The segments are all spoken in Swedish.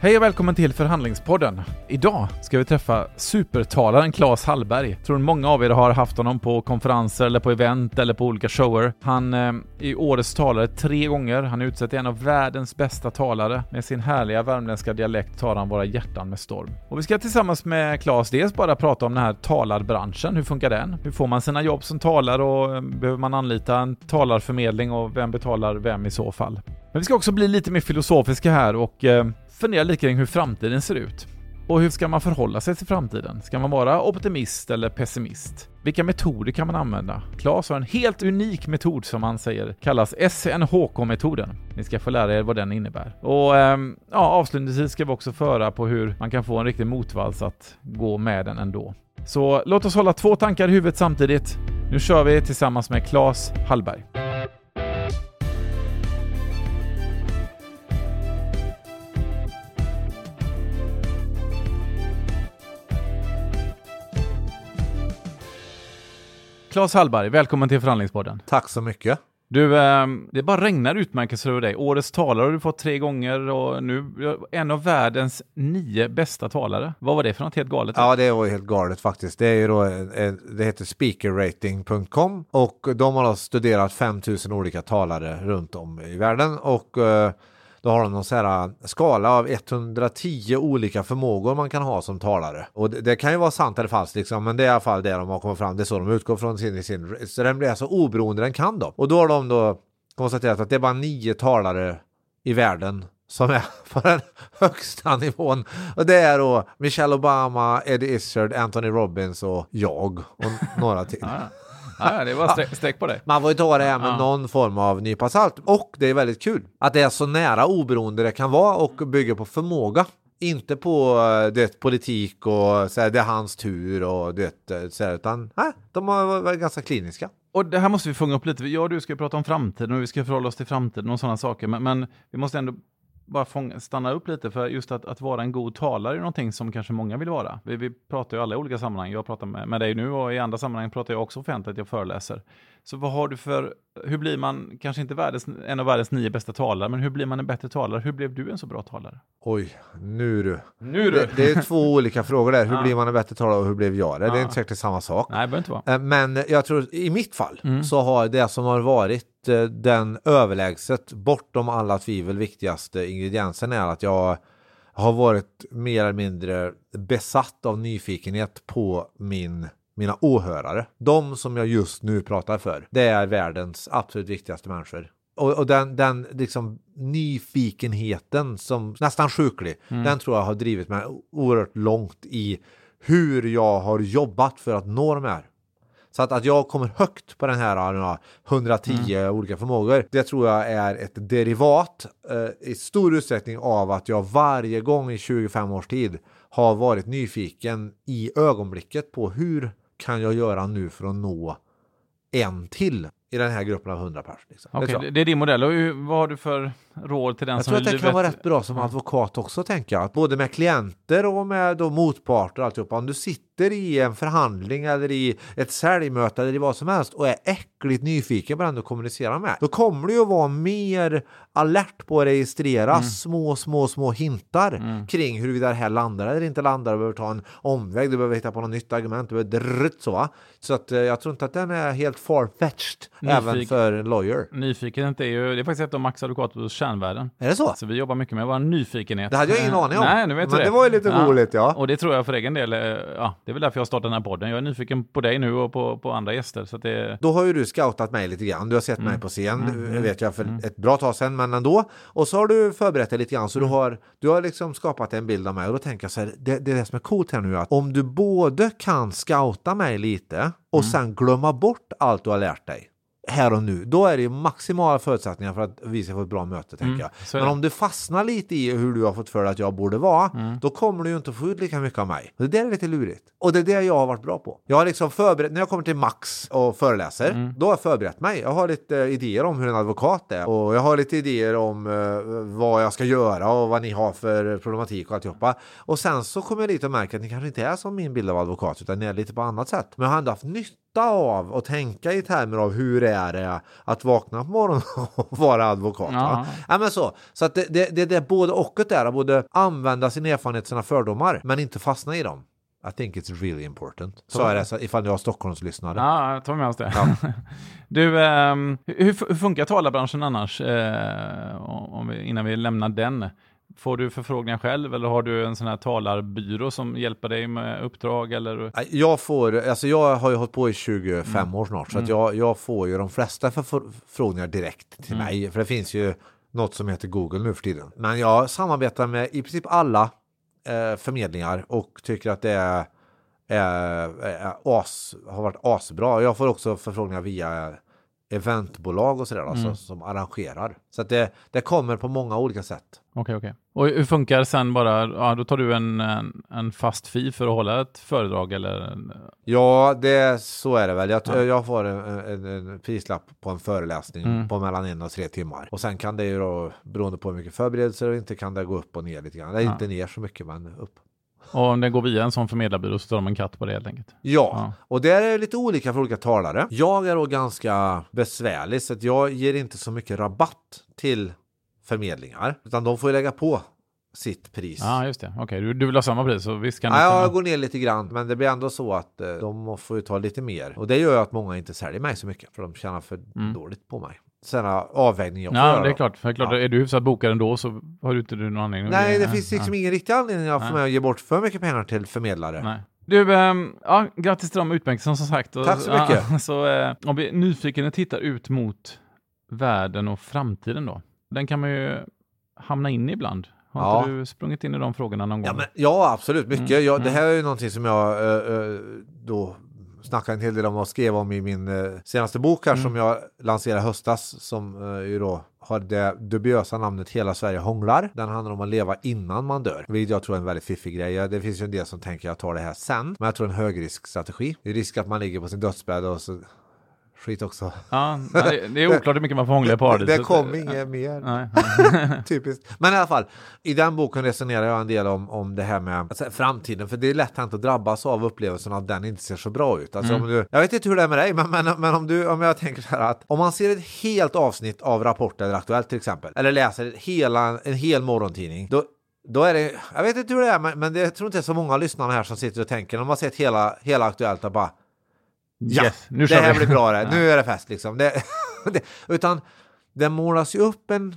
Hej och välkommen till Förhandlingspodden. Idag ska vi träffa supertalaren Claes Hallberg. Tror många av er har haft honom på konferenser eller på event eller på olika shower. Han eh, är årets talare tre gånger. Han är utsedd till en av världens bästa talare. Med sin härliga värmländska dialekt tar han våra hjärtan med storm. Och vi ska tillsammans med Claes dels bara prata om den här talarbranschen. Hur funkar den? Hur får man sina jobb som talare och eh, behöver man anlita en talarförmedling och vem betalar vem i så fall? Men vi ska också bli lite mer filosofiska här och eh, fundera lite kring hur framtiden ser ut. Och hur ska man förhålla sig till framtiden? Ska man vara optimist eller pessimist? Vilka metoder kan man använda? Claes har en helt unik metod som han säger kallas SNHK-metoden. Ni ska få lära er vad den innebär. Och ähm, ja, avslutningsvis ska vi också föra på hur man kan få en riktig motvals att gå med den ändå. Så låt oss hålla två tankar i huvudet samtidigt. Nu kör vi tillsammans med Claes Hallberg. Claes Hallberg, välkommen till Förhandlingspodden. Tack så mycket. Du, eh, det bara regnar utmärkelser över dig. Årets talare har du fått tre gånger och nu en av världens nio bästa talare. Vad var det för något helt galet? Ja, det var helt galet faktiskt. Det är ju då, eh, det heter speakerrating.com och de har studerat 5000 olika talare runt om i världen och eh, då har de någon så här äh, skala av 110 olika förmågor man kan ha som talare. Och det, det kan ju vara sant eller falskt liksom, men det är i alla fall det de har kommit fram. Det är så de utgår från sin, sin så den blir så oberoende den kan då. Och då har de då konstaterat att det är bara nio talare i världen som är på den högsta nivån. Och det är då Michelle Obama, Eddie Izzard, Anthony Robbins och jag och några till. Ja, det var streck, streck på det. Man får ju ta det här med ja. någon form av nypa salt. Och det är väldigt kul att det är så nära oberoende det kan vara och bygger på förmåga. Inte på eh, det politik och så här, det är hans tur och det eh, så här, utan nej, de har varit ganska kliniska. Och det här måste vi fånga upp lite. Jag och du ska prata om framtiden och vi ska förhålla oss till framtiden och sådana saker. Men, men vi måste ändå bara fånga, stanna upp lite för just att, att vara en god talare är någonting som kanske många vill vara. Vi, vi pratar ju alla i olika sammanhang. Jag pratar med, med dig nu och i andra sammanhang pratar jag också offentligt, jag föreläser. Så vad har du för, hur blir man, kanske inte världens, en av världens nio bästa talare, men hur blir man en bättre talare? Hur blev du en så bra talare? Oj, nu du. Nu du. Det, det är två olika frågor där. Hur ja. blir man en bättre talare och hur blev jag det? Ja. Det är inte säkert samma sak. Nej, det inte vara. Eh, men jag tror i mitt fall mm. så har det som har varit eh, den överlägset bortom alla tvivel viktigaste ingrediensen är att jag har varit mer eller mindre besatt av nyfikenhet på min mina åhörare. De som jag just nu pratar för. Det är världens absolut viktigaste människor. Och, och den, den liksom nyfikenheten som nästan sjuklig, mm. den tror jag har drivit mig oerhört långt i hur jag har jobbat för att nå de här. Så att, att jag kommer högt på den här 110 mm. olika förmågor, det tror jag är ett derivat eh, i stor utsträckning av att jag varje gång i 25 års tid har varit nyfiken i ögonblicket på hur kan jag göra nu för att nå en till i den här gruppen av 100 personer. Liksom. Okay, det, det, är din modell. Och vad har du för råd till den jag som Jag tror att det kan vara rätt bra som advokat också, tänker jag. Både med klienter och med då motparter och alltihopa. Om du sitter i en förhandling eller i ett säljmöte eller i vad som helst och är äckligt nyfiken på den du kommunicerar med, då kommer du att vara mer alert på att registrera mm. små, små, små hintar mm. kring huruvida det här landar eller inte landar. Du behöver ta en omväg, du behöver hitta på något nytt argument, du behöver drrrt, så. Så att eh, jag tror inte att den är helt far-fetched även för en lawyer. Nyfikenhet är ju, det är faktiskt ett av Max advokaters kärnvärden. Är det så? Så vi jobbar mycket med vår nyfikenhet. Det hade jag ingen eh, aning om. Nej, nu vet Men det. det var ju lite ja. roligt, ja. Och det tror jag för egen del, eh, ja, det är väl därför jag startat den här podden. Jag är nyfiken på dig nu och på, på andra gäster. Så det... Då har ju du scoutat mig lite grann. Du har sett mm. mig på scen, mm. vet jag, för mm. ett bra tag sedan, men ändå. Och så har du förberett dig lite grann, så du mm. har, du har liksom skapat en bild av mig. Och då tänker jag så här, det, det är det som är coolt här nu, att om du både kan scouta mig lite och mm. sen glömma bort allt du har lärt dig här och nu, då är det maximala förutsättningar för att vi ska få ett bra möte, tänker mm, jag. Men om du fastnar lite i hur du har fått för dig att jag borde vara, mm. då kommer du ju inte få ut lika mycket av mig. Det där är lite lurigt. Och det är det jag har varit bra på. Jag har liksom förberett, när jag kommer till Max och föreläser, mm. då har jag förberett mig. Jag har lite uh, idéer om hur en advokat är och jag har lite idéer om uh, vad jag ska göra och vad ni har för problematik och alltihopa. Och sen så kommer jag dit och märker att ni kanske inte är som min bild av advokat, utan ni är lite på annat sätt. Men jag har ändå haft nytta njuta av och tänka i termer av hur är det att vakna på morgonen och vara advokat. Ja. Ja, men så så att det, det, det, det är både och där, att både använda sin erfarenhet, sina fördomar, men inte fastna i dem. I think it's really important. Så är det så ifall du har Stockholmslyssnare. Ja, ta med oss det. Ja. du, eh, hur, hur, funkar talarbranschen annars? Eh, om vi, innan vi lämnar den. Får du förfrågningar själv eller har du en sån här talarbyrå som hjälper dig med uppdrag? Eller? Jag får, alltså jag har ju hållit på i 25 mm. år snart så att mm. jag, jag får ju de flesta förfrågningar direkt till mm. mig. För det finns ju något som heter Google nu för tiden. Men jag samarbetar med i princip alla eh, förmedlingar och tycker att det är, är, är as, har varit asbra. Jag får också förfrågningar via eventbolag och sådär mm. alltså, som arrangerar. Så att det, det kommer på många olika sätt. Okej, okay, okej. Okay. Och hur funkar sen bara, ja, då tar du en, en, en, fast fee för att hålla ett föredrag eller? Ja, det, så är det väl. Jag, ja. jag får en, en, en, prislapp på en föreläsning mm. på mellan en och tre timmar. Och sen kan det ju då, beroende på hur mycket förberedelser och inte kan det gå upp och ner lite grann. Det är ja. inte ner så mycket, men upp. Och om den går via en sån förmedlarbyrå så tar de en katt på det helt enkelt. Ja, ja. och det är lite olika för olika talare. Jag är då ganska besvärlig så att jag ger inte så mycket rabatt till förmedlingar, utan de får ju lägga på sitt pris. Ja, just det. Okej, okay. du, du, vill ha samma pris? Så visst kan ja, jag går ner lite grann, men det blir ändå så att eh, de får ju ta lite mer. Och det gör ju att många inte säljer mig så mycket, för de tjänar för mm. dåligt på mig sådana avvägningar. Ja, det är klart. För klart ja. Är du hyfsat bokad ändå så har du inte du någon anledning. Nej, det ja, finns liksom ja. ingen riktig anledning för mig att ge bort för mycket pengar till förmedlare. Nej. Du, ähm, ja, grattis till de utmärkelserna som sagt. Och, Tack så mycket. Ja, så, äh, om vi nyfiken tittar ut mot världen och framtiden då. Den kan man ju hamna in i ibland. Har ja. inte du sprungit in i de frågorna någon ja, gång? Men, ja, absolut. Mycket. Mm. Ja, det mm. här är ju någonting som jag äh, då snackade en hel del om och skrev om i min eh, senaste bok här mm. som jag lanserade höstas som eh, ju då har det dubiösa namnet Hela Sverige hånglar. Den handlar om att leva innan man dör, vilket jag tror är en väldigt fiffig grej. Det finns ju en del som tänker jag tar det här sen, men jag tror en högriskstrategi. Det är risk att man ligger på sin dödsbädd och så skit också. Ja, det är oklart hur mycket man får hångla i paradiset. Det kom inget mer. Typiskt. Men i alla fall, i den boken resonerar jag en del om, om det här med alltså, framtiden, för det är lätt hänt att drabbas av upplevelsen att den inte ser så bra ut. Alltså, mm. om du, jag vet inte hur det är med dig, men, men, men om, du, om jag tänker så här att om man ser ett helt avsnitt av Rapport eller Aktuellt till exempel, eller läser hela, en hel morgontidning, då då är det, jag vet inte hur det är, men, men det, jag tror inte det är så många lyssnare här som sitter och tänker, de har sett hela, hela Aktuellt och bara Ja, yes, nu det här vi. blir bra det. Nu är det fest liksom. Det, det, utan det målas ju upp en,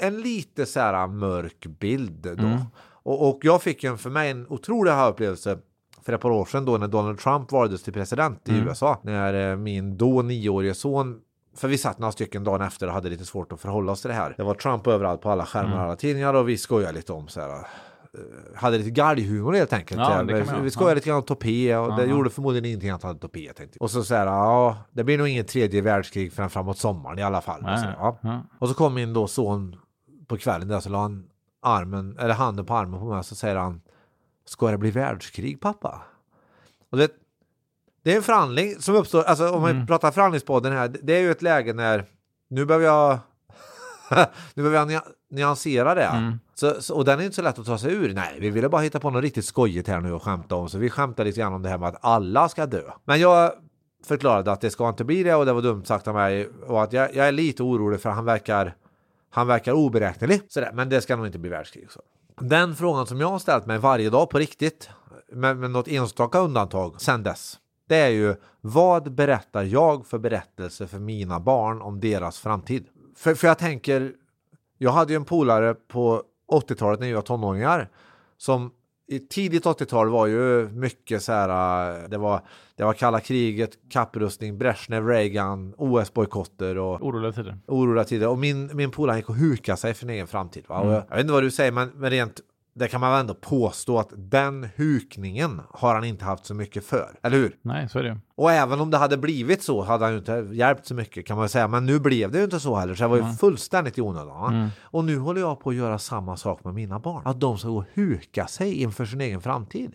en lite så här mörk bild då. Mm. Och, och jag fick ju för mig en otrolig upplevelse för ett par år sedan då när Donald Trump valdes till president i mm. USA. När eh, min då nioårige son för vi satt några stycken dagen efter och hade lite svårt att förhålla oss till det här. Det var Trump överallt på alla skärmar och mm. alla tidningar och vi skojade lite om så här hade lite galghumor helt enkelt. Ja, vi skojade ja. lite grann om topé och det gjorde förmodligen ingenting att han hade topé. Tänkte. Och så säger ja, det blir nog inget tredje världskrig förrän framåt sommaren i alla fall. Och så, ja. och så kom min då son på kvällen där så la han armen, eller handen på armen på mig och så säger han Ska det bli världskrig pappa? Och det, det är en förhandling som uppstår, alltså om man mm. pratar förhandlingspodden här, det är ju ett läge när nu behöver jag nu behöver jag nyansera det. Mm. Så, så, och den är inte så lätt att ta sig ur. Nej, vi ville bara hitta på något riktigt skojigt här nu och skämta om. Så vi skämtade lite grann om det här med att alla ska dö. Men jag förklarade att det ska inte bli det och det var dumt sagt av mig. Och att jag, jag är lite orolig för han verkar, han verkar oberäknelig. Sådär, men det ska nog inte bli världskrig. Så. Den frågan som jag har ställt mig varje dag på riktigt, med, med något enstaka undantag sen dess, det är ju vad berättar jag för berättelser för mina barn om deras framtid? För, för jag tänker, jag hade ju en polare på 80-talet när vi var tonåringar som i tidigt 80-tal var ju mycket så här, det var, det var kalla kriget, kapprustning, Brezhnev, Reagan, OS-bojkotter och oroliga tider. Oroliga tider. Och min, min polare gick och hukade sig för sin egen framtid. Va? Mm. Jag, jag, vet inte vad du säger, men, men rent det kan man väl ändå påstå att den hukningen har han inte haft så mycket för, eller hur? Nej, så är det. Och även om det hade blivit så hade han ju inte hjälpt så mycket kan man säga, men nu blev det ju inte så heller, så det var ju mm. fullständigt i onödan. Mm. Och nu håller jag på att göra samma sak med mina barn, att de ska gå och huka sig inför sin egen framtid.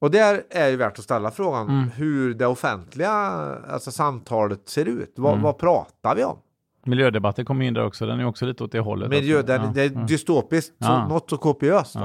Och där är ju värt att ställa frågan mm. hur det offentliga alltså samtalet ser ut. Vad, mm. vad pratar vi om? Miljödebatten kommer in där också, den är också lite åt det hållet. Miljö, den, ja, det är ja. dystopiskt, så, något så kopiöst.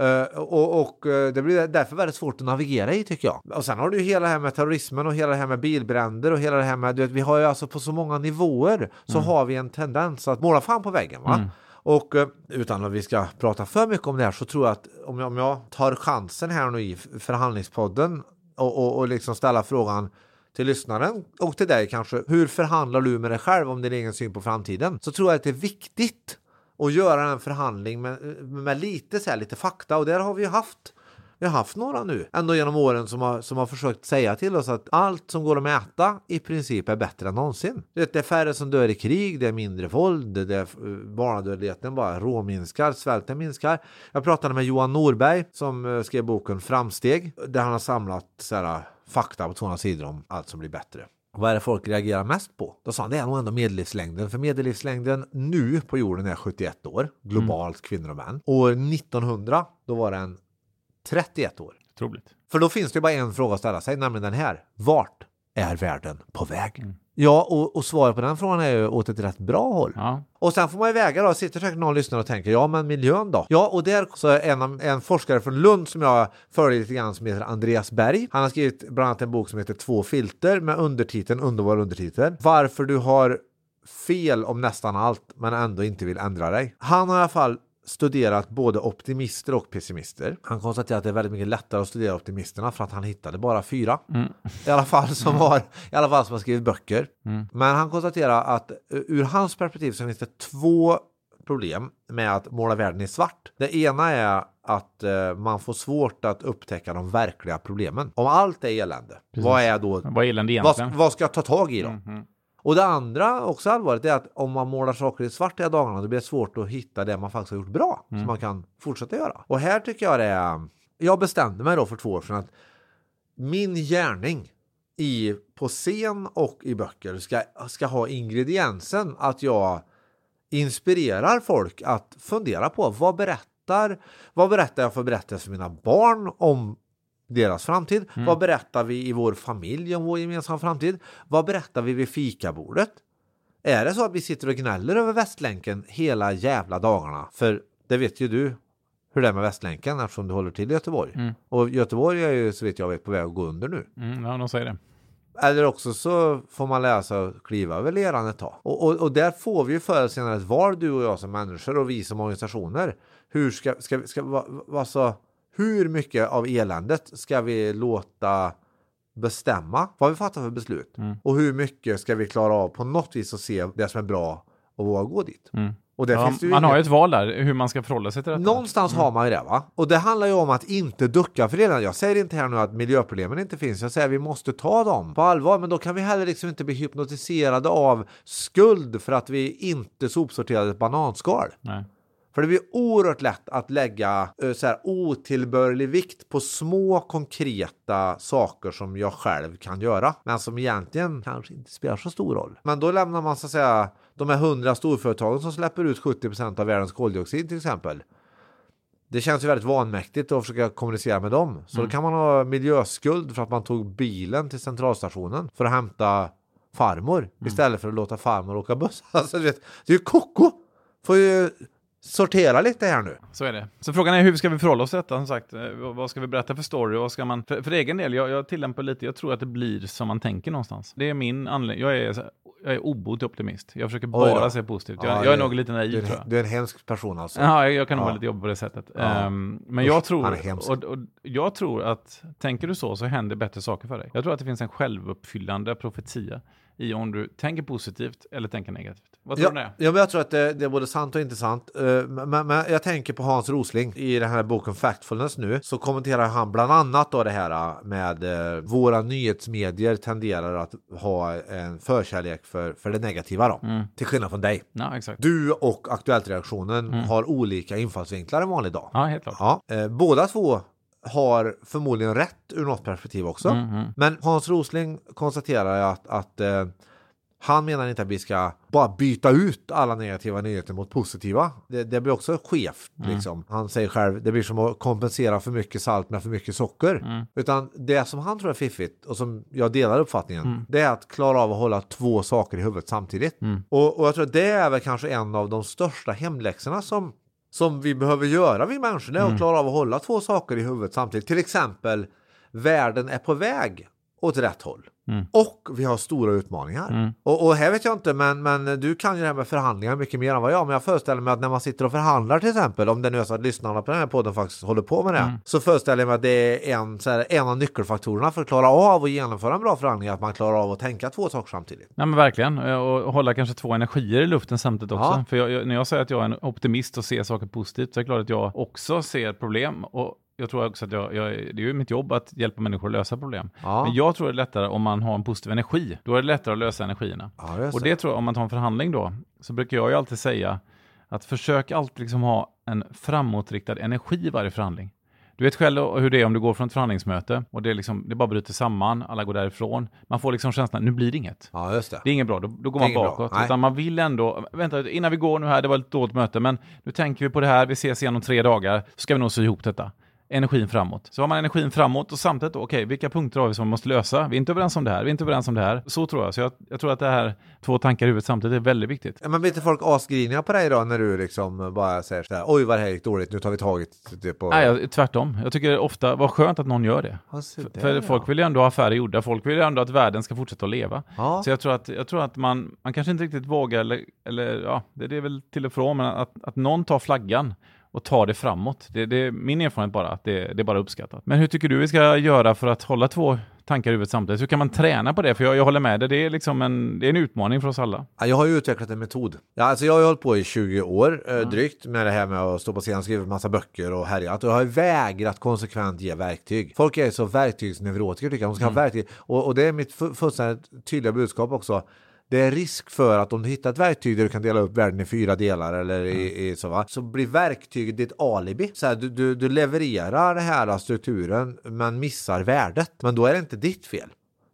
Uh, och, och uh, det blir därför väldigt svårt att navigera i tycker jag. Och sen har du ju hela det här med terrorismen och hela det här med bilbränder och hela det här med, du vet, vi har ju alltså på så många nivåer så mm. har vi en tendens att måla fan på väggen. Va? Mm. Och uh, utan att vi ska prata för mycket om det här så tror jag att om jag, om jag tar chansen här nu i förhandlingspodden och, och, och liksom ställa frågan till lyssnaren och till dig kanske. Hur förhandlar du med dig själv om din egen syn på framtiden? Så tror jag att det är viktigt att göra en förhandling med, med lite, så här, lite fakta och där har vi ju haft vi har haft några nu ändå genom åren som har, som har försökt säga till oss att allt som går att mäta i princip är bättre än någonsin. Det är färre som dör i krig, det är mindre våld, det är barnadödligheten bara råminskar, svälten minskar. Jag pratade med Johan Norberg som eh, skrev boken Framsteg där han har samlat så här, fakta på 200 sidor om allt som blir bättre. Vad är det folk reagerar mest på? Då sa han det är nog ändå medellivslängden. För medellivslängden nu på jorden är 71 år, globalt mm. kvinnor och män. År 1900 då var den 31 år. Troligt. För då finns det bara en fråga att ställa sig, nämligen den här. Vart är världen på väg? Mm. Ja, och, och svaret på den frågan är ju åt ett rätt bra håll. Ja. Och sen får man ju väga då, sitter säkert någon lyssnare och tänker, ja men miljön då? Ja, och där så är en, en forskare från Lund som jag följer lite grann som heter Andreas Berg. Han har skrivit bland annat en bok som heter Två filter med undertiteln, underbar undertitel. Varför du har fel om nästan allt men ändå inte vill ändra dig. Han har i alla fall studerat både optimister och pessimister. Han konstaterar att det är väldigt mycket lättare att studera optimisterna för att han hittade bara fyra. Mm. I alla fall som har, i alla fall som har skrivit böcker. Mm. Men han konstaterar att eh, ur hans perspektiv så finns det två problem med att måla världen i svart. Det ena är att eh, man får svårt att upptäcka de verkliga problemen. Om allt är elände, Precis. vad är då? Vad är elände egentligen? Vad, vad ska jag ta tag i då? Mm. Och det andra också allvarligt är att om man målar saker i svart i dagarna då blir det svårt att hitta det man faktiskt har gjort bra mm. som man kan fortsätta göra. Och här tycker jag det är, jag bestämde mig då för två år sedan att min gärning i, på scen och i böcker ska, ska ha ingrediensen att jag inspirerar folk att fundera på vad berättar, vad berättar jag för berättelser för mina barn om deras framtid? Mm. Vad berättar vi i vår familj om vår gemensamma framtid? Vad berättar vi vid fikabordet? Är det så att vi sitter och gnäller över Västlänken hela jävla dagarna? För det vet ju du hur det är med Västlänken eftersom du håller till i Göteborg. Mm. Och Göteborg är ju så vitt jag vet på väg att gå under nu. Mm, ja, de säger det. Eller också så får man läsa och kliva över leran ett tag. Och, och, och där får vi ju förr eller senare ett val, du och jag som människor och vi som organisationer. Hur ska, ska, ska, ska alltså, hur mycket av eländet ska vi låta bestämma vad vi fattar för beslut? Mm. Och hur mycket ska vi klara av på något vis att se det som är bra och våga gå dit? Mm. Och ja, man inget... har ju ett val där, hur man ska förhålla sig till detta. Någonstans mm. har man ju det va? Och det handlar ju om att inte ducka för det. Jag säger inte här nu att miljöproblemen inte finns, jag säger att vi måste ta dem på allvar. Men då kan vi heller liksom inte bli hypnotiserade av skuld för att vi inte sopsorterade ett bananskal. Nej. För det blir oerhört lätt att lägga eh, så här, otillbörlig vikt på små konkreta saker som jag själv kan göra. Men som egentligen kanske inte spelar så stor roll. Men då lämnar man så att säga de här hundra storföretagen som släpper ut 70% av världens koldioxid till exempel. Det känns ju väldigt vanmäktigt att försöka kommunicera med dem. Så mm. då kan man ha miljöskuld för att man tog bilen till centralstationen för att hämta farmor mm. istället för att låta farmor åka buss. Alltså, vet, det är ju koko! Får ju sortera lite här nu. Så är det. Så frågan är hur ska vi förhålla oss till detta? Som sagt, eh, vad ska vi berätta för story? Vad ska man, för, för egen del, jag, jag tillämpar lite, jag tror att det blir som man tänker någonstans. Det är min anledning. Jag är, jag är obotlig optimist. Jag försöker bara se positivt. Jag, ja, jag är nog lite naiv du, tror jag. Du är en hemsk person alltså. Ja, jag, jag kan nog ja. vara lite jobbig på det sättet. Ja. Um, men jag tror, och, och, jag tror att tänker du så så händer bättre saker för dig. Jag tror att det finns en självuppfyllande profetia i om du tänker positivt eller tänker negativt. Vad tror ja, du det? Ja, men jag tror att det, det, är både sant och intressant. Uh, men, men, jag tänker på Hans Rosling i den här boken Factfulness nu så kommenterar han bland annat då det här eh, med uh, våra nyhetsmedier tenderar att ha en förkärlek för, för det negativa då. Mm. Till skillnad från dig. Ja, exakt. Du och Aktuellt-reaktionen mm. har olika infallsvinklar en vanlig dag. Ja, helt klart. Ja, båda två har förmodligen rätt ur något perspektiv också. Mm, mm. Men Hans Rosling konstaterar att, att eh, han menar inte att vi ska bara byta ut alla negativa nyheter mot positiva. Det, det blir också skevt. Mm. Liksom. Han säger själv det blir som att kompensera för mycket salt med för mycket socker. Mm. Utan det som han tror är fiffigt och som jag delar uppfattningen mm. det är att klara av att hålla två saker i huvudet samtidigt. Mm. Och, och jag tror att det är väl kanske en av de största hemläxorna som som vi behöver göra vi människor, det är att klara av att hålla två saker i huvudet samtidigt. Till exempel, världen är på väg åt rätt håll. Mm. Och vi har stora utmaningar. Mm. Och, och här vet jag inte, men, men du kan ju det här med förhandlingar mycket mer än vad jag. Men jag föreställer mig att när man sitter och förhandlar till exempel, om det nu är så att lyssnarna på den här podden faktiskt håller på med det, Mm. så föreställer jag mig att det är en, så här, en av nyckelfaktorerna för att klara av att genomföra en bra förhandling, att man klarar av att tänka två saker samtidigt. Nej men verkligen, och hålla kanske två energier i luften samtidigt också. Ja. För jag, jag, när jag säger att jag är en optimist och ser saker positivt, så är det klart att jag också ser problem. Och jag tror också att jag, jag, det är ju mitt jobb att hjälpa människor att lösa problem. Ja, Men jag tror det är lättare om man har en positiv energi. Då är det lättare att lösa energierna. ja just Och det tror jag, om man tar en förhandling då, så brukar jag ju alltid säga att försök alltid liksom ha en framåtriktad energi i varje förhandling. Du vet själv hur det är om du går från ett förhandlingsmöte och det, liksom, det bara bryter samman, alla går därifrån. Man får liksom känslan, nu blir det inget. Ja, just det. Det är inget bra, då, då går Det man bra, bakåt. Utan man vill ändå, vänta innan vi går nu här, det var ett dåligt möte, men nu tänker vi på det här, vi ses igen om tre dagar, så ska vi nog sy ihop detta. Energin framåt. Så har man energin framåt och samtidigt då, okej, vilka punkter har vi som vi måste lösa? Vi är inte överens om det här, vi är inte överens om det här. Så tror jag. Så jag, jag tror att det här, två tankar i huvudet samtidigt, är väldigt viktigt. Ja, Men blir inte folk asgriniga på dig då när du liksom bara säger så här, oj vad det här gick dåligt, nu tar vi tag i det på... Nej, jag, tvärtom. Jag tycker ofta, vad skönt att någon gör det. Ja, där, För ja. folk vill ju ändå ha affärer gjorda, folk vill ju ändå att världen ska fortsätta att leva. Ja. Så jag tror att, jag tror att man, man kanske inte riktigt vågar, eller, eller ja, det, det är väl till och från, men att, att någon tar flaggan och tar det framåt. Det, det är min erfarenhet bara, att det, det är bara uppskattat. Men hur tycker du vi ska göra för att hålla två tankar i huvudet samtidigt? Hur kan man träna på det? För jag, jag håller med dig, det är liksom en, det är en utmaning för oss alla. Ja, jag har ju utvecklat en metod. Ja, alltså jag har ju hållit på i 20 år eh, drygt med det här med att stå på scen, skriva massa böcker och härjat. Och jag har ju vägrat konsekvent ge verktyg. Folk är så verktygsneurotiker tycker jag. De ska ha verktyg. Och, och det är mitt fu- fullständigt tydliga budskap också. Det är risk för att om du hittar ett verktyg där du kan dela upp världen i fyra delar eller i, i så, va, så blir verktyget ditt alibi. Så här, du, du, du levererar den här strukturen men missar värdet. Men då är det inte ditt fel.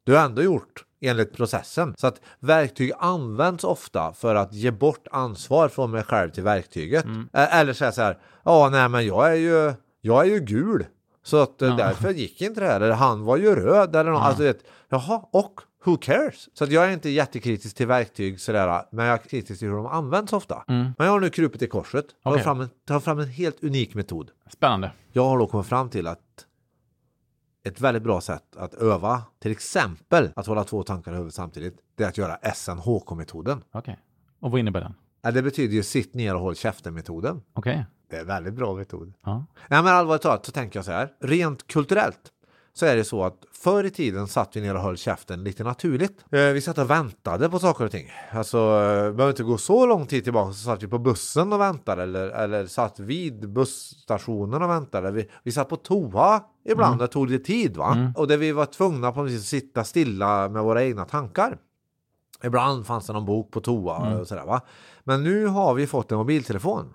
Du har ändå gjort enligt processen. Så att verktyg används ofta för att ge bort ansvar från mig själv till verktyget. Ä- Eller säga så här, ja nej men jag är ju, jag är ju gul. Så att eh, därför gick inte det här. Eller han var ju röd eller något. Alltså, du vet, jaha, och who cares? Så jag är inte jättekritisk till verktyg sådär, men jag är kritisk till hur de används ofta. Men jag har nu krupit i korset, fram, en, tagit fram en helt unik metod. Spännande. Jag har då kommit fram till att ett väldigt bra sätt att öva, till exempel att hålla två tankar i huvudet samtidigt, det är att göra SNHK-metoden. Okej. Och vad innebär den? Ja, Det betyder ju sitt ner och håll käften-metoden. Okej. Det är en väldigt bra metod. Ja. Nej men allvarligt talat så tänker jag så här, rent kulturellt så är det så att förr i tiden satt vi ner och höll käften lite naturligt. Eh, vi satt och väntade på saker och ting. Alltså, eh, behöver inte gå så lång tid tillbaka så satt vi på bussen och väntade eller, eller satt vid busstationen och väntade. Vi, vi satt på toa ibland, det tog lite tid va? Och där vi var tvungna på något vis att sitta stilla med våra egna tankar. Ibland fanns det någon bok på toa och sådär va. Men nu har vi fått en mobiltelefon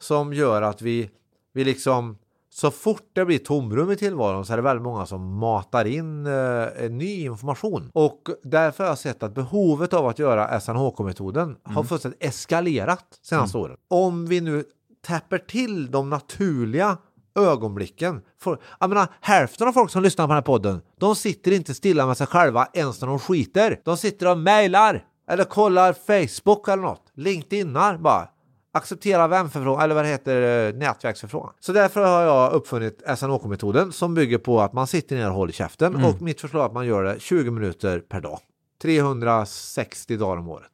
som gör att vi, vi liksom så fort det blir tomrum i tillvaron så är det väldigt många som matar in eh, ny information. Och därför har jag sett att behovet av att göra SNHK-metoden har fullständigt eskalerat senaste åren. Om vi nu täpper till de naturliga ögonblicken. För, jag menar, hälften av folk som lyssnar på den här podden, de sitter inte stilla med sig själva ens när de skiter. De sitter och mejlar eller kollar Facebook eller något. LinkedInar bara. Acceptera vänförfrågan, eller vad det heter, eh, nätverksförfrågan. Så därför har jag uppfunnit SNOK-metoden som bygger på att man sitter ner och håller käften och mitt förslag är att man gör det 20 minuter per dag. 360 dagar om året.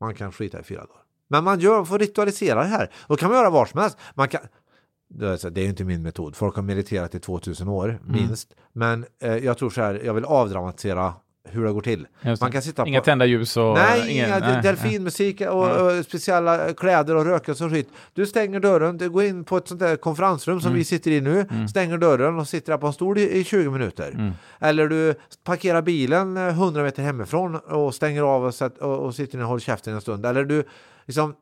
Man kan skita i fyra dagar. Men man gör, får ritualisera det här. Då kan man göra var som helst. Man kan, det är ju inte min metod. Folk har mediterat i 2000 år, minst. Men eh, jag tror så här, jag vill avdramatisera hur det går till. Just. Man kan sitta Inga på... tända ljus och... Nej, ingen, inga delfinmusik och, och speciella kläder och rökelse och skit. Du stänger dörren, du går in på ett sånt där konferensrum som Mm. vi sitter i nu, stänger dörren och sitter där på en stol i, i 20 minuter. Mm. Eller du parkerar bilen eh, 100 meter hemifrån och stänger av och, sätt, och, och sitter och håller käften en stund. Eller du liksom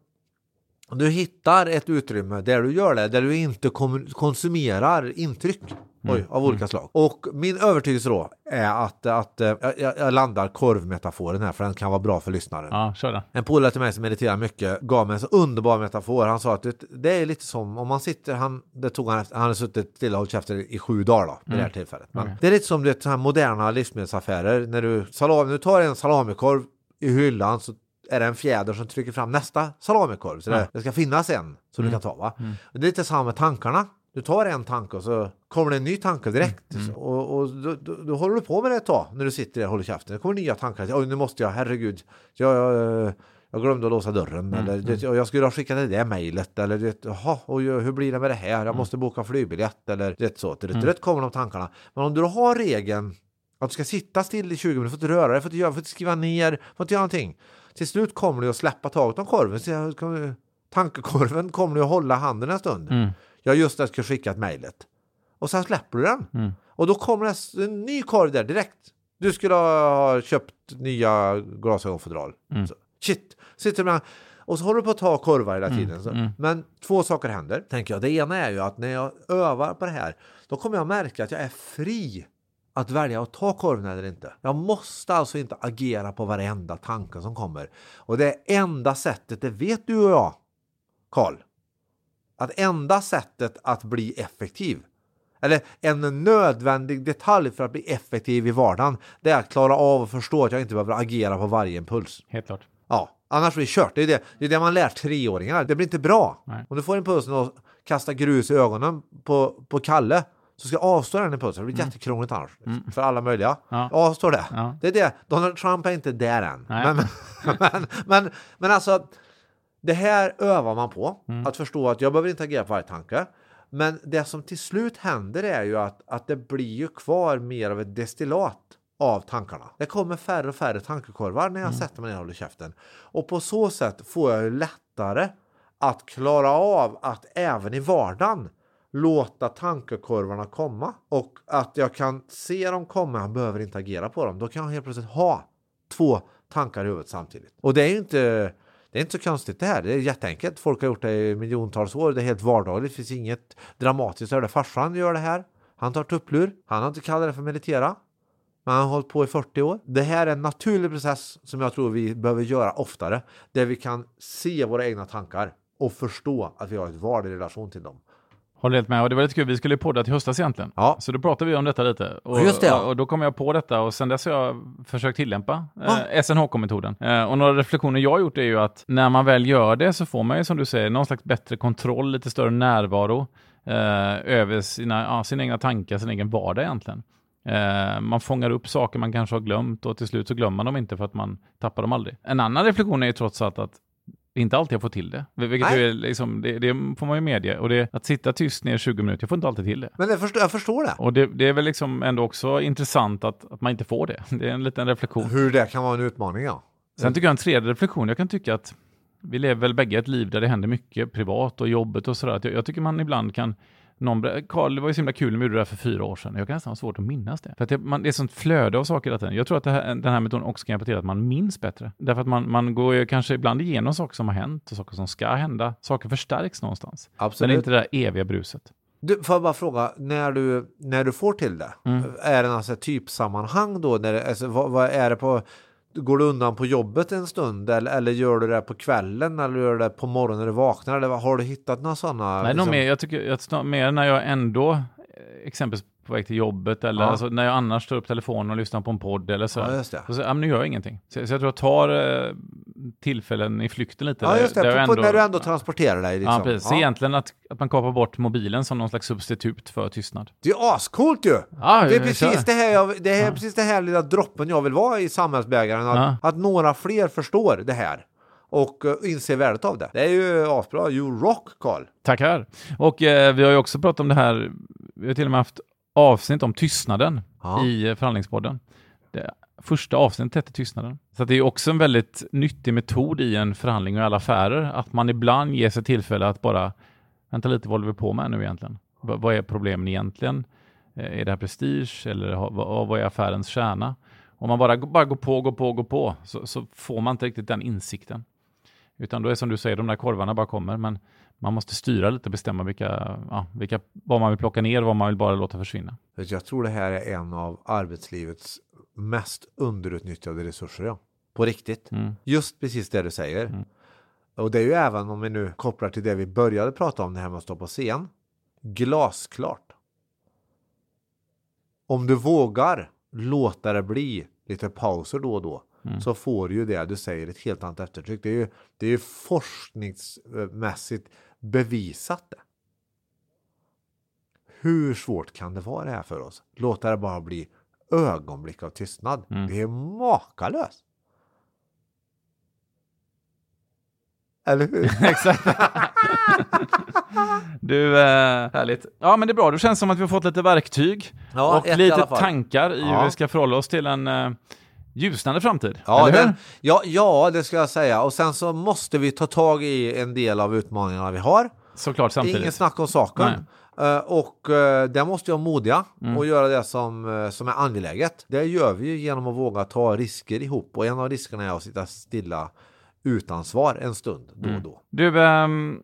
du hittar ett utrymme där du gör det, där du inte konsumerar intryck Mm. Oj, av olika slag. Och min övertygelse då är att, att eh, jag, jag landar korvmetaforen här för den kan vara bra för lyssnaren. Ja, kör den. En polare till mig som mediterar mycket gav mig en så underbar metafor. Han sa att det, det är lite som om man sitter, han, det tog han, han hade suttit stilla och hållit käften i sju dagar då, vid det här tillfället. Men Det är lite som det, här moderna livsmedelsaffärer. När du, salami, du tar en salamikorv i hyllan så är det en fjäder som trycker fram nästa salamikorv. Så Ja. det, det ska finnas en som du kan ta. Va? Och det är lite samma med tankarna. Du tar en tanke och så kommer det en ny tanke direkt. Och, och då, då, då håller du på med det ett tag när du sitter där och håller käften. Det kommer nya tankar. Oj, nu måste jag, herregud. Jag, jag, jag glömde att låsa dörren. Eller det, och jag skulle ha skickat det där mejlet. Eller det, jaha, och hur blir det med det här? Jag måste boka flygbiljett. Eller det så. Det, det kommer de tankarna. Men om du har regeln att du ska sitta still i 20 minuter, får inte röra dig, får inte, göra, får inte skriva ner, får inte göra någonting. Till slut kommer du att släppa taget om korven. Tankekorven kommer du att hålla handen en stund. Mm. Jag just ska skicka ett mejlet. Och sen släpper du den. Mm. Och då kommer en ny korv där direkt. Du skulle ha köpt nya glasögonfodral. Mm. Så, Shit, sitter man och så håller du på att ta korvar hela Mm, tiden. Så. Men två saker händer, tänker jag. Det ena är ju att när jag övar på det här, då kommer jag märka att jag är fri att välja att ta korven eller inte. Jag måste alltså inte agera på varenda tanke som kommer. Och det enda sättet, det vet du och jag, Karl, att enda sättet att bli effektiv eller en nödvändig detalj för att bli effektiv i vardagen det är att klara av och förstå att jag inte behöver agera på varje impuls. Helt klart. Ja, annars blir det kört. Det är det, det, är det man lär treåringar. Det blir inte bra. Nej. Om du får impulsen att kasta grus i ögonen på, på Kalle så ska jag avstå den impulsen. Det blir jättekrångligt annars. För alla möjliga. Ja. Avstå det. Ja. Det är det. Donald Trump är inte där än. Nej. Men, men, men, men alltså, det här övar man på. Att förstå att jag behöver inte agera på varje tanke. Men det som till slut händer är ju att, att det blir ju kvar mer av ett destillat av tankarna. Det kommer färre och färre tankekorvar när jag sätter mig ner och håller käften. Och på så sätt får jag ju lättare att klara av att även i vardagen låta tankekorvarna komma och att jag kan se dem komma, jag behöver inte agera på dem. Då kan jag helt plötsligt ha två tankar i huvudet samtidigt. Och det är ju inte, det är inte så konstigt det här. Det är jätteenkelt. Folk har gjort det i miljontals år. Det är helt vardagligt. Det finns inget dramatiskt det. Farsan gör det här. Han tar tupplur. Han har inte kallat det för meditera. Men han har hållit på i 40 år. Det här är en naturlig process som jag tror vi behöver göra oftare. Där vi kan se våra egna tankar och förstå att vi har ett val i relation till dem. Håller helt med. Och det var lite kul. Vi skulle ju podda till höstas egentligen. Ja. Så då pratade vi om detta lite. Och, just det, ja. och, då kom jag på detta och sen dess har jag försökt tillämpa eh, SNHK-metoden. Eh, och några reflektioner jag har gjort är ju att när man väl gör det så får man ju som du säger någon slags bättre kontroll, lite större närvaro eh, över sina, ja, sina egna tankar, sin egen vardag egentligen. Eh, man fångar upp saker man kanske har glömt och till slut så glömmer man dem inte för att man tappar dem aldrig. En annan reflektion är ju trots allt att inte alltid jag får till det. Vilket är liksom, det, det får man ju medge. Och det, att sitta tyst ner i 20 minuter, jag får inte alltid till det. Men jag förstår, jag förstår det. Och det, det är väl liksom ändå också intressant att, att man inte får det. Det är en liten reflektion. Hur det kan vara en utmaning, ja. Sen tycker jag en tredje reflektion, jag kan tycka att vi lever väl bägge ett liv där det händer mycket privat och jobbet och sådär. Jag, jag tycker man ibland kan någon, Karl, det var ju så himla kul när vi gjorde det här för fyra år sedan. Jag kan nästan ha svårt att minnas det. För att det, man, det är sånt flöde av saker hela tiden. Jag tror att det här, den här metoden också kan hjälpa till att man minns bättre. Därför att man, man går ju kanske ibland igenom saker som har hänt och saker som ska hända. Saker förstärks någonstans. Men det är Absolut. inte det där eviga bruset. Du, får jag bara fråga, när du, när du får till det, Mm. är det alltså ett typsammanhang då? När det, alltså, vad, vad är det på, går du undan på jobbet en stund eller, eller gör du det på kvällen eller gör du det på morgonen när du vaknar? Eller har du hittat några sådana? Nej, nog mer, jag tycker jag mer när jag ändå, eh, exempelvis på väg till jobbet eller Ja. alltså, när jag annars tar upp telefonen och lyssnar på en podd eller så. Ja, just det. Och så, ja, men nu gör jag ingenting. Så, så jag tror jag tar eh, tillfällen i flykten lite. Ja, just det. där På, på, när du ändå transporterar dig. Liksom. Ja, precis. Så egentligen att, att man kapar bort mobilen som någon slags substitut för tystnad. Det är ascoolt ju! Ja, Det är precis det här, jag, det är precis det här lilla droppen jag vill vara i samhällsbägaren. Att, Ja. att några fler förstår det här och uh, inser värdet av det. Det är ju asbra. You rock, Carl. Tackar. Och eh, vi har ju också pratat om det här, vi har till och med haft avsnitt om tystnaden Ja. i eh, förhandlingspodden. Det första avsnittet hette tystnaden. Så det är också en väldigt nyttig metod i en förhandling och i alla affärer, att man ibland ger sig tillfälle att bara, vänta lite, vad håller vi på med nu egentligen? V- vad är problemen egentligen? Eh, Är det här prestige eller vad, vad är affärens kärna? Om man bara, bara går på, går på, går på, så, så får man inte riktigt den insikten. Utan då är som du säger, de där korvarna bara kommer, men man måste styra lite och bestämma vilka, ja, vilka, vad man vill plocka ner och vad man vill bara låta försvinna. Jag tror det här är en av arbetslivets mest underutnyttjade resurser. Ja. På riktigt. Mm. Just precis det du säger. Mm. Och det är ju även om vi nu kopplar till det vi började prata om, det här med att stå på scen. Glasklart. Om du vågar låta det bli lite pauser då och då mm. så får ju det du säger ett helt annat eftertryck. Det är ju, det är ju forskningsmässigt bevisat det. Hur svårt kan det vara det här för oss? Låta det bara bli ögonblick av tystnad. Mm. Det är makalöst. Eller hur? Exakt. du, eh, härligt. Ja men det är bra, det känns som att vi har fått lite verktyg ja, och lite tankar i ja. hur vi ska förhålla oss till en eh, ljusnande framtid. Ja, det, ja, ja, det ska jag säga. Och sen så måste vi ta tag i en del av utmaningarna vi har. Såklart samtidigt. Ingen snack om saken. Uh, och uh, där måste jag modiga mm. och göra det som, uh, som är angeläget. Det gör vi genom att våga ta risker ihop och en av riskerna är att sitta stilla utan svar en stund då och mm. då. Du, um,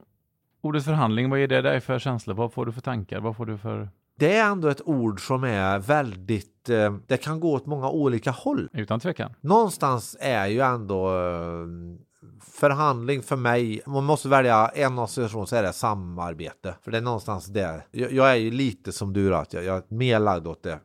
ordet förhandling, vad är det dig för känslor? Vad får du för tankar? Vad får du för... Det är ändå ett ord som är väldigt, eh, det kan gå åt många olika håll. Utan tvekan. Någonstans är ju ändå eh, förhandling för mig, man måste välja en association så är det samarbete. För det är någonstans där. Jag, jag är ju lite som du, att jag, jag är mer lagd åt det,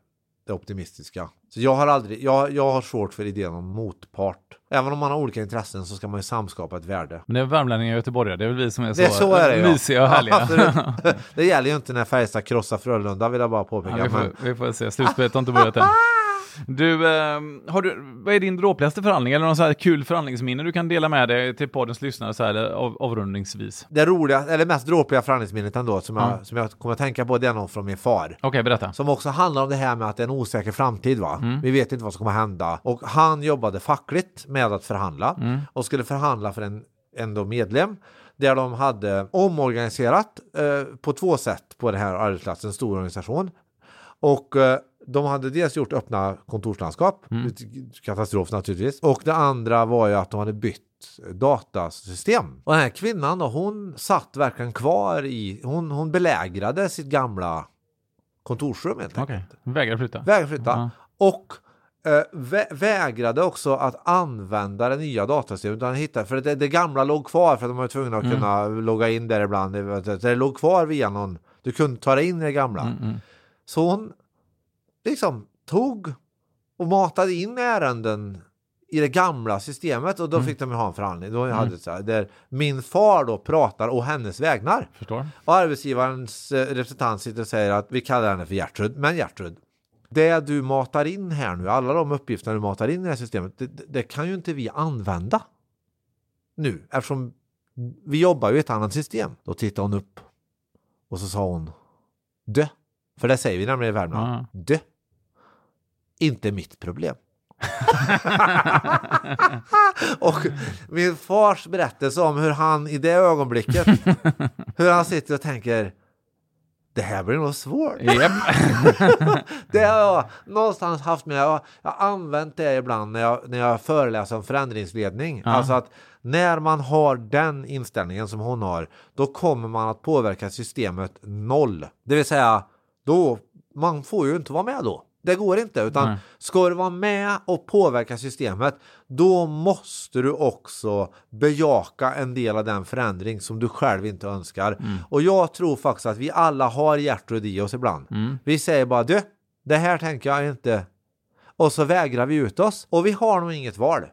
det optimistiska. Så jag har aldrig, jag, jag har svårt för idén om motpart. Även om man har olika intressen så ska man ju samskapa ett värde. Men det är värmlänningar och göteborgare, det är väl vi som är så, det är så är det, mysiga och härliga. Det gäller ju inte när Färjestad krossar Frölunda vill jag bara påpeka. Ja, vi, får, men... vi får se, slutspelet har inte börjat än. Du, eh, har du, vad är din dråpligaste förhandling eller någon så här kul förhandlingsminne du kan dela med dig till poddens lyssnare så här av, avrundningsvis? Det roliga, eller mest dråpliga förhandlingsminnet ändå som jag, mm. som jag kommer att tänka på det är någon från min far. Okej, okay, berätta. Som också handlar om det här med att det är en osäker framtid va. Mm. Vi vet inte vad som kommer hända och han jobbade fackligt med att förhandla mm. och skulle förhandla för en, en medlem där de hade omorganiserat eh, på två sätt på den här arbetsplatsen, en stor organisation. Och eh, de hade dels gjort öppna kontorslandskap, mm. katastrof naturligtvis. Och det andra var ju att de hade bytt datasystem. Och den här kvinnan då, hon satt verkligen kvar i, hon, hon belägrade sitt gamla kontorsrum helt enkelt. Okay. Vägrade flytta. Vägrade flytta. -huh. Och eh, vä vägrade också att använda det nya datasystemet. Utan hitta, för det, det, gamla låg kvar för att de var tvungna att mm. kunna logga in där ibland. Det, det låg kvar via någon, du kunde ta dig in i det gamla. Mm, mm. Så hon liksom tog och matade in ärenden i det gamla systemet och då mm. fick de ha en förhandling. Då mm. hade så här, där min far då pratar och hennes vägnar. Förstår. Och arbetsgivarens eh, representant sitter och säger att vi kallar henne för Gertrud. Men Gertrud, det du matar in här nu, alla de uppgifterna du matar in i det här systemet, det, det kan ju inte vi använda nu eftersom vi jobbar ju i ett annat system. Då tittade hon upp och så sa hon dö. För det säger vi nämligen i Värmland. Mm. Dö. Inte mitt problem. och min fars berättelse om hur han i det ögonblicket, hur han sitter och tänker det här blir nog svårt. Yep. det har jag någonstans haft med. Jag har använt det ibland när jag, när jag föreläser om förändringsledning. Ja. Alltså att när man har den inställningen som hon har, då kommer man att påverka systemet noll. Det vill säga, då, man får ju inte vara med då. Det går inte, utan Nej. ska du vara med och påverka systemet, då måste du också bejaka en del av den förändring som du själv inte önskar. Mm. Och jag tror faktiskt att vi alla har hjärtrud i oss ibland. Mm. Vi säger bara du, det här tänker jag inte. Och så vägrar vi ut oss. Och vi har nog inget val.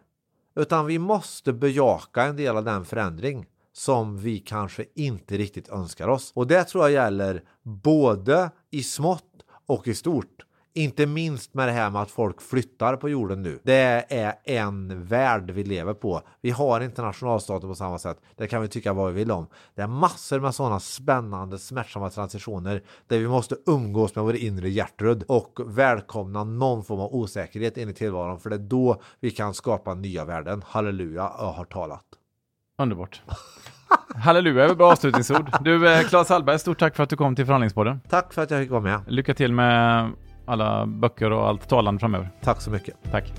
Utan vi måste bejaka en del av den förändring som vi kanske inte riktigt önskar oss. Och det tror jag gäller både i smått och i stort. Inte minst med det här med att folk flyttar på jorden nu. Det är en värld vi lever på. Vi har inte nationalstater på samma sätt. Det kan vi tycka vad vi vill om. Det är massor med sådana spännande, smärtsamma transitioner där vi måste umgås med vår inre hjärtrud och välkomna någon form av osäkerhet in i tillvaron. För det är då vi kan skapa nya värden. Halleluja, jag har talat. Underbart. Halleluja är bra avslutningsord. Du, eh, Claes Hallberg, stort tack för att du kom till förhandlingspodden. Tack för att jag fick vara med. Lycka till med alla böcker och allt talande framöver. Tack så mycket. Tack.